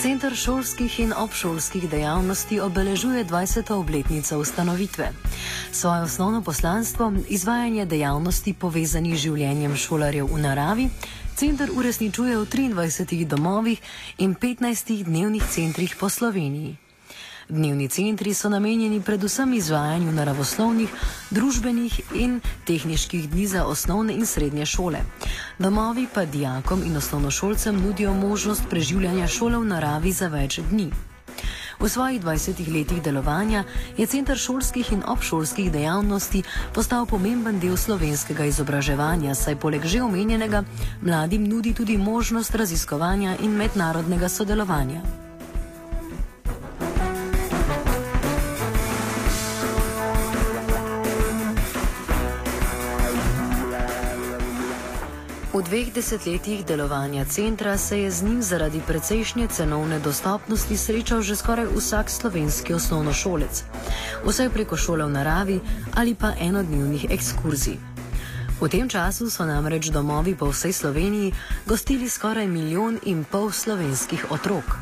Centr šolskih in obšolskih dejavnosti obeležuje 20. obletnico ustanovitve. Svoje osnovno poslanstvo, izvajanje dejavnosti povezanih z življenjem šolarjev v naravi, center uresničuje v 23 domovih in 15 dnevnih centrih po Sloveniji. Dnevni centri so namenjeni predvsem izvajanju naravoslovnih, družbenih in tehničkih dni za osnovne in srednje šole. Domovi pa dijakom in osnovnošolcem nudijo možnost preživljanja šole v naravi za več dni. V svojih 20 letih delovanja je Centr šolskih in obšolskih dejavnosti postal pomemben del slovenskega izobraževanja, saj poleg že omenjenega mladim nudi tudi možnost raziskovanja in mednarodnega sodelovanja. Dveh desetletjih delovanja centra se je z njim zaradi precejšnje cenovne dostopnosti srečal že skoraj vsak slovenski osnovnošolec, vsaj preko šole v naravi ali pa enodnevnih ekskurzij. V tem času so namreč domovi po vsej Sloveniji gostili skoraj milijon in pol slovenskih otrok.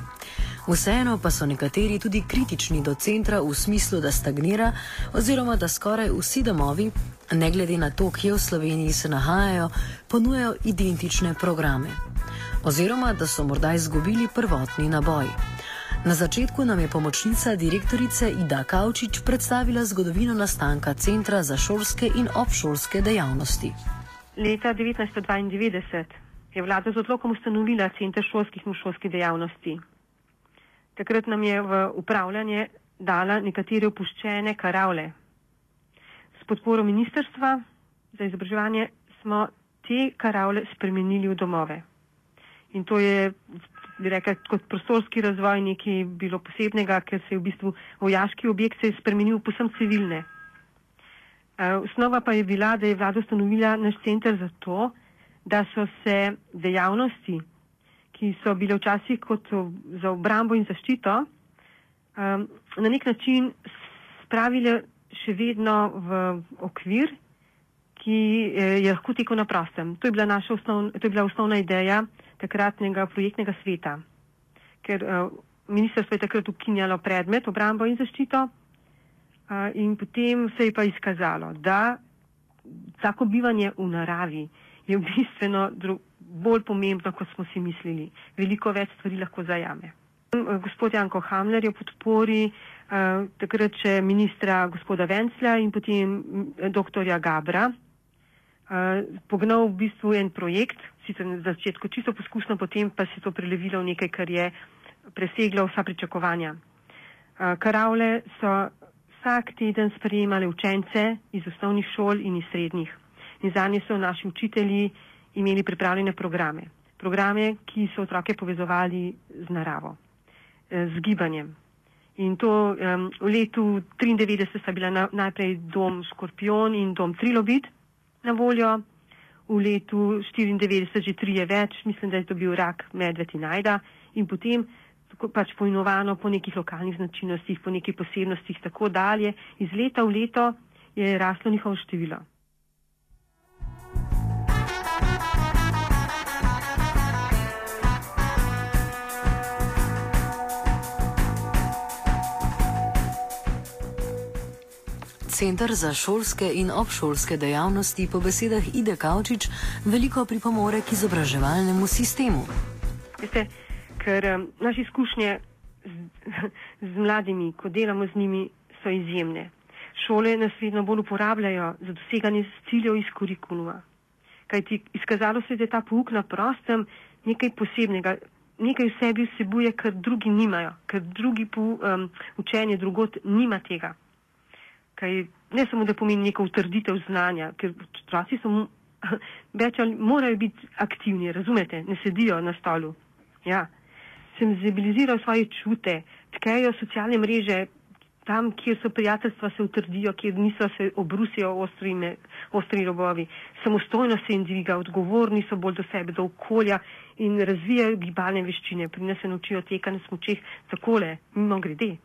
Vseeno pa so nekateri tudi kritični do centra v smislu, da stagnira oziroma da skoraj vsi domovi, ne glede na to, kje v Sloveniji se nahajajo, ponujajo identične programe. Oziroma da so morda izgubili prvotni naboj. Na začetku nam je pomočnica direktorice Ida Kavčič predstavila zgodovino nastanka Centra za šolske in obšolske dejavnosti. Leta 1992 je vlada z odlokom ustanovila Center šolskih in šolskih dejavnosti. Takrat nam je v upravljanje dala nekatere opuščene karavle. Podporo Ministrstva za izobraževanje smo te karavle spremenili v domove. In to je, bi rekel, kot prostorski razvoj nekaj bilo posebnega, ker se je v bistvu vojaški objekt se je spremenil posem civilne. Osnova pa je bila, da je vlada ustanovila naš center zato, da so se dejavnosti, ki so bile včasih kot za obrambo in zaščito, um, na nek način spravile še vedno v okvir, ki eh, je lahko tekel na prostem. To je bila naša osnovna, to je bila osnovna ideja takratnega projektnega sveta, ker uh, ministrstvo je takrat ukinjalo predmet obrambo in zaščito uh, in potem se je pa izkazalo, da tako bivanje v naravi je bistveno bolj pomembno, kot smo si mislili. Veliko več stvari lahko zajame. Gospod Janko Hamler je v podpori takrat še ministra gospoda Vencla in potem mm, doktorja Gabra uh, pognal v bistvu en projekt, sicer na začetku čisto poskusno, potem pa se to prelevilo v nekaj, kar je preseglo vsa pričakovanja. Uh, karavle so vsak teden sprejemali učence iz osnovnih šol in iz srednjih. In za nje so naši učitelji imeli pripravljene programe. Programe, ki so otroke povezovali z naravo, eh, z gibanjem. In to um, v letu 1993 sta bila na, najprej dom Škorpion in dom Trilobit na voljo, v letu 1994 že tri je več, mislim, da je to bil rak medved in najda in potem pač poinovano po nekih lokalnih značilnostih, po nekih posebnostih tako dalje. Iz leta v leto je raslo njihovo število. Centr za šolske in obšolske dejavnosti po besedah Ide Kavčič veliko pripomore k izobraževalnemu sistemu. Veste, ker um, naše izkušnje z, z mladimi, ko delamo z njimi, so izjemne. Šole nas vedno bolj uporabljajo za doseganje ciljev iz kurikuluma. Kaj ti izkazalo se je, da je ta pouk na prostem nekaj posebnega, nekaj v sebi vsebuje, kar drugi nimajo, ker drugi pou, um, učenje drugot nima tega kaj ne samo, da pomeni neko utrditev znanja, ker otroci so več ali morajo biti aktivni, razumete, ne sedijo na stolu. Ja. Senzibilizirajo svoje čute, tkejo socialne mreže tam, kjer so prijateljstva se utrdijo, kjer niso se obrusijo ostrine, ostri robovi. Samostojno se jim dviga, odgovorni so bolj do sebe, do okolja in razvijajo gibalne veščine. Pri nas se naučijo tekati na smočeh takole, mimo grede.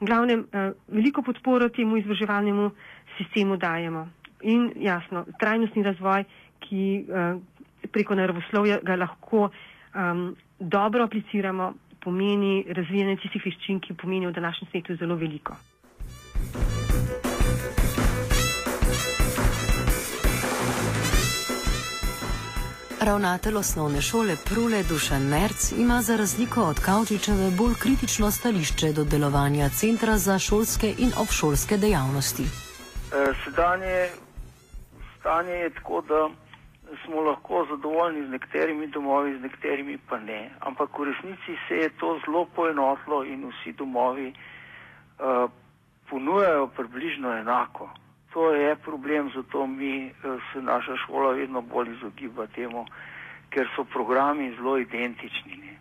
V glavnem, eh, veliko podporo temu izobraževalnemu sistemu dajemo. In jasno, trajnostni razvoj, ki eh, preko naravoslovja ga lahko um, dobro apliciramo, pomeni razvijanje tistih veščin, ki pomenijo v današnjem svetu zelo veliko. Ravnatelj osnovne šole Prule Dušan Merc ima za razliko od Kavčičeve bolj kritično stališče do delovanja Centra za šolske in obšolske dejavnosti. E, sedanje stanje je tako, da smo lahko zadovoljni z nekaterimi domovi, z nekaterimi pa ne. Ampak v resnici se je to zelo poenotilo in vsi domovi uh, ponujajo približno enako to je problem, zato mi eh, se naša šola vedno bolj izogiba temu, ker so programi zelo identični. Ne.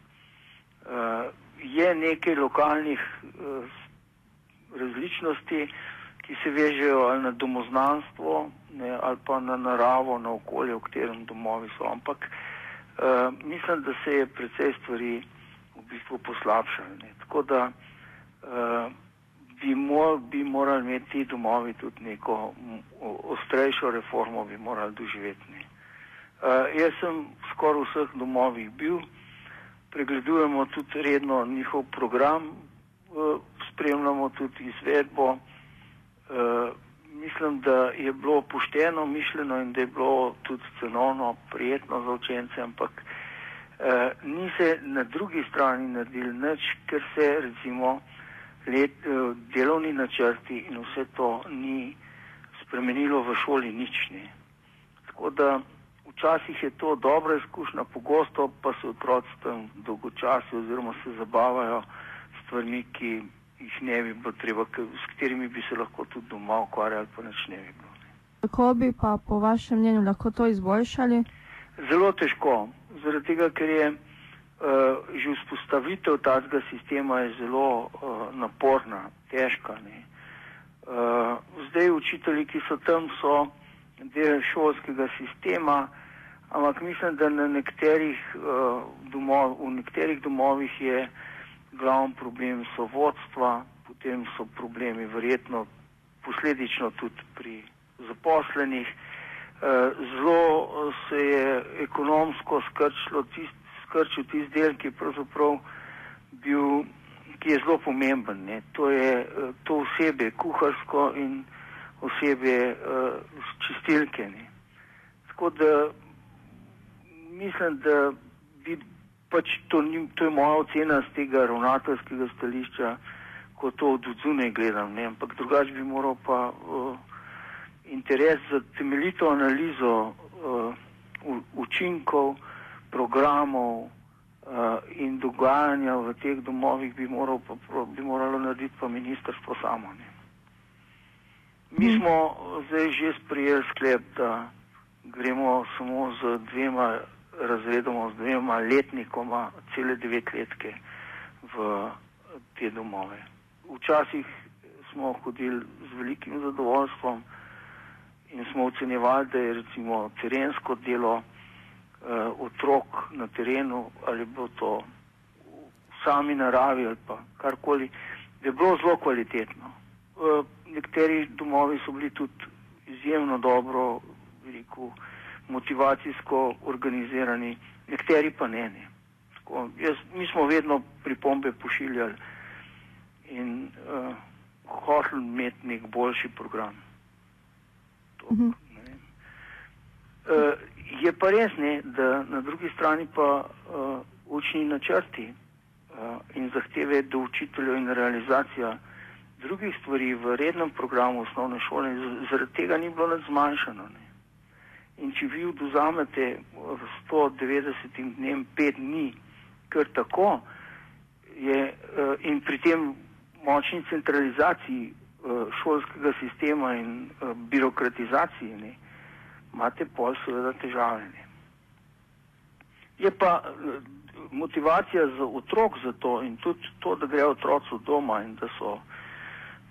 Uh, je nekaj lokalnih uh, različnosti, ki se vežejo ali na domoznanstvo ne, ali pa na naravo, na okolje, v katerem domovi so. Ampak mislim, da se je precej stvari v bistvu poslabšalo. Tako da bi, mor, bi morali imeti ti domovi tudi neko ostrejšo reformo, bi morali doživeti. Uh, jaz sem skoraj v vseh domovih bil, pregledujemo tudi redno njihov program, uh, spremljamo tudi izvedbo. Uh, mislim, da je bilo pošteno mišljeno in da je bilo tudi cenovno prijetno za učence, ampak uh, ni se na drugi strani naredili nič, ker se recimo let, eh, delovni načrti in vse to ni spremenilo v šoli nič. Ne. Tako da včasih je to dobra izkušnja, pogosto pa se otroci tam dolgočasijo oziroma se zabavajo s stvarmi, ki jih ne bi bilo treba, s katerimi bi se lahko tudi doma ukvarjali, pa nič ne bi bilo. Kako bi pa po vašem mnenju lahko to izboljšali? Zelo težko, zaradi tega, ker je že vzpostavitev takega sistema je zelo uh, naporna, težka. Uh, zdaj učitelji, ki so tam, so del šolskega sistema, ampak mislim, da na nekaterih, uh, domov, v nekaterih domovih je glavni problem so vodstva, potem so problemi verjetno posledično tudi pri zaposlenih. Zelo se je ekonomsko skrčilo tisto, skrčil tisti del, ki je, bil, ki je zelo pomemben. Ne. To je eh, to osebe kuharsko in osebe uh, čistilke. Ne. Tako da mislim, da bi pač to, ni, to je moja ocena z tega ravnateljskega stališča, ko to od zunaj gledam. Ne. Ampak drugače bi moral pa uh, interes za temeljito analizo uh, učinkov programov uh, in dogajanja v teh domovih bi, moral, pa, bi moralo narediti pa ministrstvo samo. Ne. Mi hmm. smo zdaj že sprijeli sklep, da gremo samo z dvema razredoma, z dvema letnikoma, cele devetletke v te domove. Včasih smo hodili z velikim zadovoljstvom in smo ocenjevali, da je recimo terensko delo otrok na terenu, ali bo to v sami naravi ali pa karkoli, da je bilo zelo kvalitetno. Uh, nekateri domovi so bili tudi izjemno dobro, veliko motivacijsko organizirani, nekateri pa ne. ne. Tako, jaz, mi smo vedno pripombe pošiljali in uh, hoteli imeti nek boljši program. To, uh -huh. uh, Je pa res, ne, da na drugi strani pa uh, učni načrti uh, in zahteve do učiteljev in realizacija drugih stvari v rednem programu osnovne šole, zaradi tega ni bilo zmanjšano. Ne. In če vi oduzamete v 190 dnem 5 dni, kar tako je uh, in pri tem močni centralizaciji uh, šolskega sistema in uh, birokratizaciji, ne, imate pol seveda težave. Ne. Je pa eh, motivacija za otrok za to in tudi to, da grejo otroci doma in da so,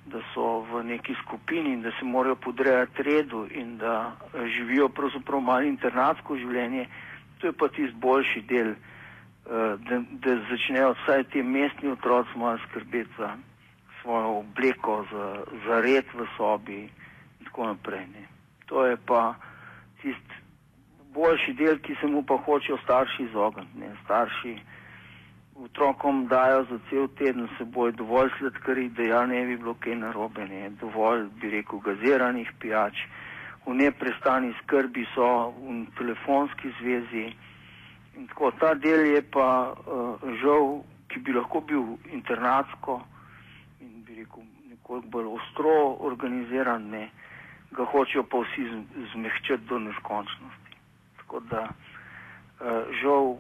da so v neki skupini in da se morajo podrejati redu in da eh, živijo pravzaprav malo internatsko življenje, to je pa tisti boljši del, eh, da, da začnejo vsaj ti mestni otroci malo skrbeti za svojo obleko, za, za red v sobi in tako naprej. Ne. To je pa boljši del, ki se mu pa hočejo starši izogniti. Starši otrokom dajo za cel teden seboj dovolj sladkarij, da ja ne bi bilo kaj narobe, ne, dovolj, bi rekel, gaziranih pijač, v neprestani skrbi so v telefonski zvezi. In tako ta del je pa uh, žal, ki bi lahko bil internatsko in bi rekel nekoliko bolj ostro organiziran, ne, ga hočejo pa vsi zmehčati do neskončnosti. Tako da uh, žal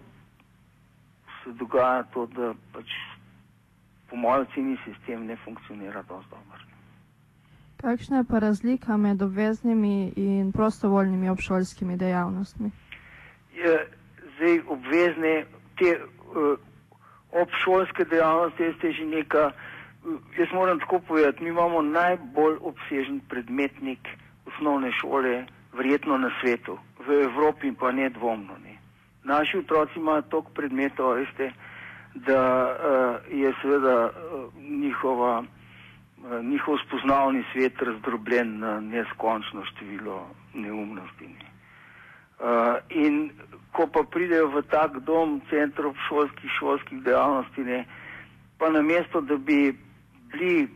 se dogaja to, da pač po mojem oceni sistem ne funkcionira dosti dobro. Kakšna je pa razlika med obveznimi in prostovoljnimi obšolskimi dejavnostmi? Je, zdaj obvezne te uh, obšolske dejavnosti, jaz že neka, uh, jaz moram tako povedati, mi imamo najbolj obsežen predmetnik osnovne šole, verjetno na svetu, v Evropi pa ne dvomno. Ne naši otroci imajo toliko predmetov, veste, da uh, je seveda uh, njihova, uh, njihov spoznavni svet razdrobljen na neskončno število neumnosti. Ne. Uh, in ko pa pridejo v tak dom centrov šolskih, šolskih dejavnosti, ne, pa na mesto, da bi bili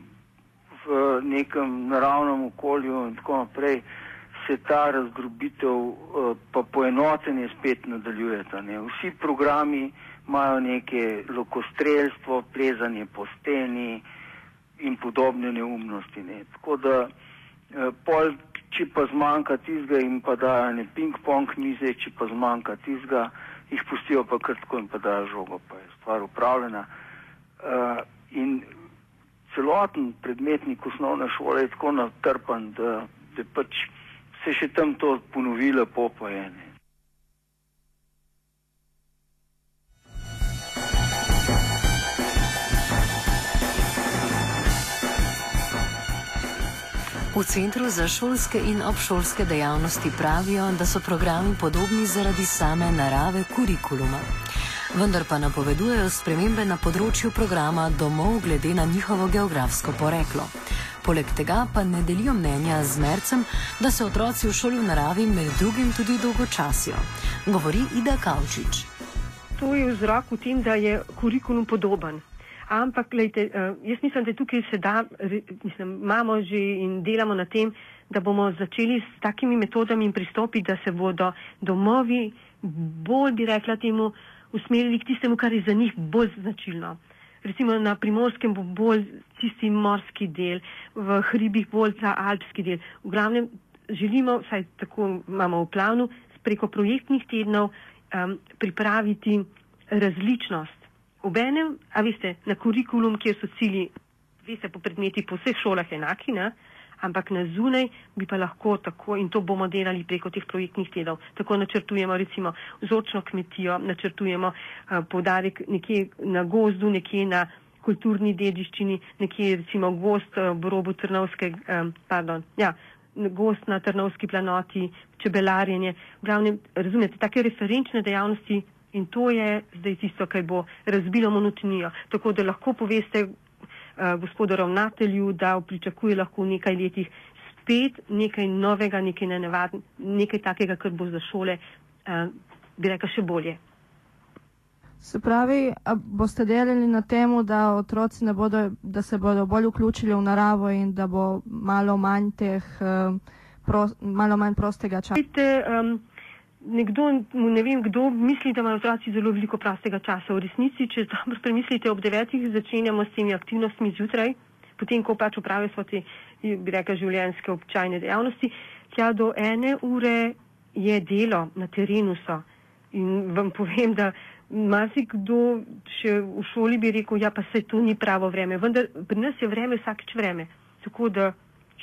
v nekem naravnem okolju in tako naprej, uh, se ta razdrobitev uh, pa poenotenje spet nadaljujeta. Ne. Vsi programi imajo neke lokostrelstvo, plezanje po steni in podobne neumnosti. Ne. Tako da uh, pol, če pa zmanjka tizga in pa dajo ne ping-pong mize, če pa zmanjka tizga, jih pustijo pa krtko in pa dajo žogo, pa je stvar upravljena. Uh, in celoten predmetnik osnovne šole je tako natrpan, da, da pač se še tam to ponovilo po pojene. V Centru za šolske in obšolske dejavnosti pravijo, da so programi podobni zaradi same narave kurikuluma. Vendar pa napovedujejo spremembe na področju programa domov glede na njihovo geografsko poreklo. Poleg tega pa ne delijo mnenja z Mercem, da se otroci v šoli v naravi med drugim tudi dolgočasijo. Govori Ida Kavčič. To je vzrok v tem, da je kurikulum podoben. Ampak, gledajte, eh, jaz mislim, da tukaj se da, mislim, imamo že in delamo na tem, da bomo začeli s takimi metodami in pristopi, da se bodo domovi bolj, bi rekla temu, usmerili k tistemu, kar je za njih bolj značilno recimo na primorskem bo bolj tisti morski del, v hribih bolj ta alpski del. V glavnem želimo, vsaj tako imamo v planu, preko projektnih tednov um, pripraviti različnost. Obenem, a veste, na kurikulum, kjer so cilji, veste, po predmeti po vseh šolah enaki, ne? Ampak na zunaj bi pa lahko tako in to bomo delali preko teh projektnih tedov. Tako načrtujemo recimo vzorčno kmetijo, načrtujemo uh, podarek nekje na gozdu, nekje na kulturni dediščini, nekje recimo gost uh, v robu Trnovske, um, pardon, ja, gost na Trnovski planoti, čebelarjenje. V glavnem, razumete, take referenčne dejavnosti in to je zdaj tisto, kaj bo razbilo monotonijo. Tako da lahko poveste, Eh, gospodu ravnatelju, da pričakuje lahko v nekaj letih spet nekaj novega, nekaj nenavadnega, nekaj takega, kar bo za šole, uh, bi rekel, še bolje. Se pravi, boste delali na tem, da otroci ne bodo, da se bodo bolj vključili v naravo in da bo malo manj teh, um, pro, malo manj prostega časa? Um, nekdo, ne vem kdo, misli, da imajo otroci zelo veliko prostega časa. V resnici, če dobro premislite, ob devetih začenjamo s temi aktivnostmi zjutraj, potem, ko pač upravijo svoje, bi rekel, življenjske občajne dejavnosti, tja do ene ure je delo na terenu so. In vam povem, da marsikdo še v šoli bi rekel, ja pa se to ni pravo vreme, vendar pri nas je vreme vsakič vreme. Tako da,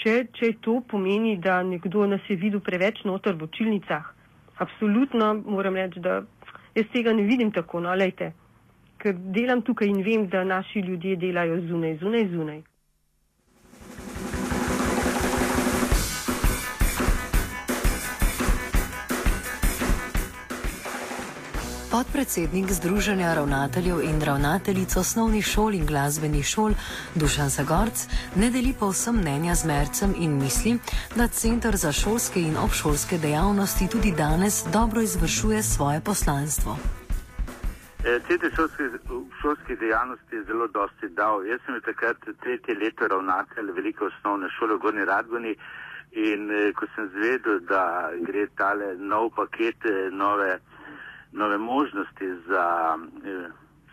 če, če to pomeni, da nekdo nas je videl preveč noter v učilnicah, absolutno moram reči, da jaz tega ne vidim tako, no, lejte, ker delam tukaj in vem, da naši ljudje delajo zunaj, zunaj, zunaj. Podpredsednik Združenja ravnateljev in ravnateljic osnovnih šol in glasbenih šol Dušan Zagorc ne deli povsem mnenja z Mercem in misli, da Centr za šolske in obšolske dejavnosti tudi danes dobro izvršuje svoje poslanstvo. Centr šolskih dejavnosti je zelo dosti dal. Jaz sem takrat tretje leto ravnatelj velike osnovne šole v Gorni Radgoni in eh, ko sem zvedel, da gre tale nov paket, eh, nove, nove možnosti za, eh,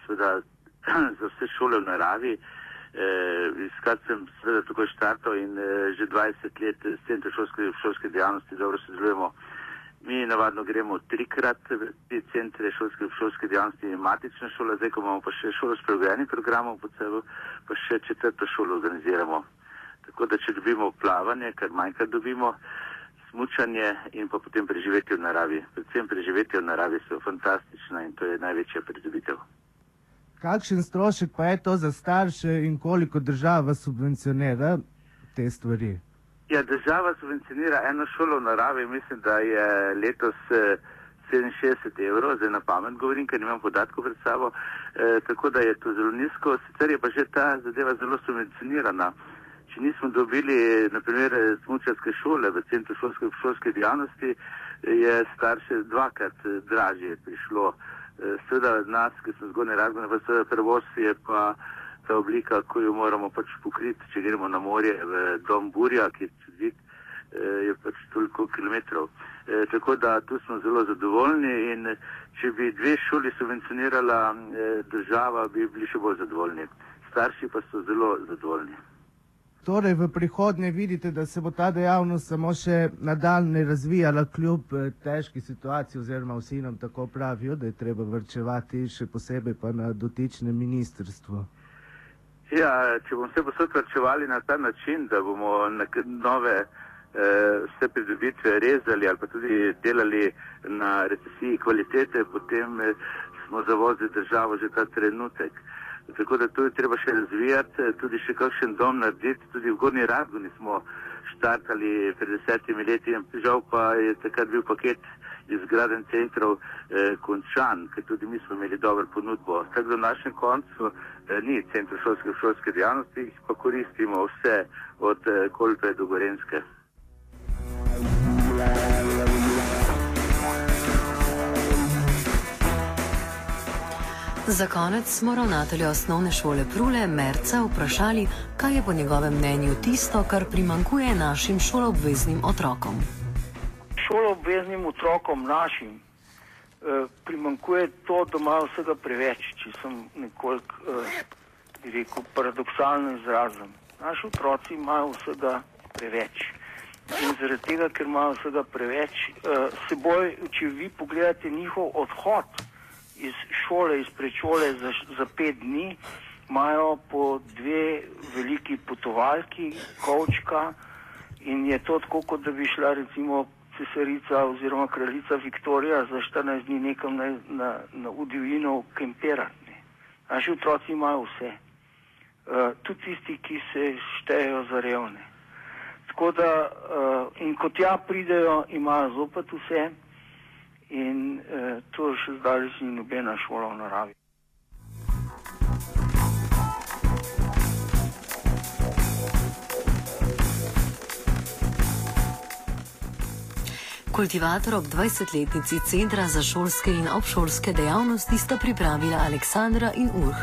sveda, za vse šole v naravi, eh, iskrat sem seveda takoj štartal in eh, že 20 let s Centrom šolske, šolske dejavnosti dobro sodelujemo. Mi navadno gremo trikrat te centre šolske, šolske dejavnosti in matične šole, zdaj ko imamo pa še šolo s pregojenim programom pod sebo, pa še četrto šolo organiziramo. Tako da če dobimo plavanje, kar manjkrat dobimo, smučanje in pa potem preživetje v naravi. Predvsem preživetje v naravi so fantastična in to je največja pridobitev. Kakšen strošek pa je to za starše in koliko država subvencionira te stvari? Ja, država subvencionira eno šolo v naravi, mislim, da je letos eh, 67 evrov, zdaj na pamet govorim, ker nimam podatkov pred sabo, eh, tako da je to zelo nizko, sicer je pa že ta zadeva zelo subvencionirana. Če nismo dobili, naprimer, smučarske šole v centru šolske, šolske dejavnosti, je starše dvakrat eh, dražje prišlo. Eh, seveda nas, ki smo zgodne razgone, pa seveda prevoz je pa ta oblika, ko jo moramo pač pokriti, če gremo na morje v dom Burja, ki je čudit, eh, je pač toliko kilometrov. E, tako da tu smo zelo zadovoljni in če bi dve šoli subvencionirala e, država, bi bili še bolj zadovoljni. Starši pa so zelo zadovoljni. Torej, v prihodnje vidite, da se bo ta dejavnost samo še nadaljne razvijala kljub eh, težki situaciji, oziroma vsi nam tako pravijo, da je treba vrčevati, še posebej pa na dotičnem ministrstvu. Ja, če bomo vse posod vrčevali na ta način, da bomo nove eh, vse pridobitve rezali ali pa tudi delali na recesiji kvalitete, potem eh, smo zavozili državo že ta trenutek. Tako da to je treba še razvijati, tudi še kakšen dom narediti. Tudi v Gorni Radguni smo štartali pred desetimi leti žal pa je takrat bil paket izgraden centrov eh, končan, ker tudi mi smo imeli dobro ponudbo. Tako da v našem koncu eh, ni centr šolske, šolske dejavnosti, pa koristimo vse od eh, Kolpe do Gorenske. Za konec smo ravnatelja osnovne šole Prule Merca vprašali, kaj je po njegovem mnenju tisto, kar primankuje našim šoloobveznim otrokom. Šoloobveznim otrokom našim eh, primankuje to, da imajo vsega preveč, če sem nekoliko, eh, rekel, paradoksalno izrazen. Naši otroci imajo vsega preveč. In zaradi tega, ker imajo vsega preveč, uh, seboj, če vi pogledate njihov odhod iz šole, iz prečole za, za pet dni, imajo po dve veliki potovalki, kočka in je to tako, kot da bi šla recimo cesarica oziroma kraljica Viktorija za 14 dni nekam na, na, na udivino kemperati. Naši otroci imajo vse, uh, tudi tisti, ki se štejejo za revne. Tako da, uh, in kot ja pridejo, imajo zopet vse, in uh, to še zdaj ni nobena šola v naravi. Kultivator ob 20-letnici Centra za šolske in obšolske dejavnosti sta pripravila Aleksandra in Urh.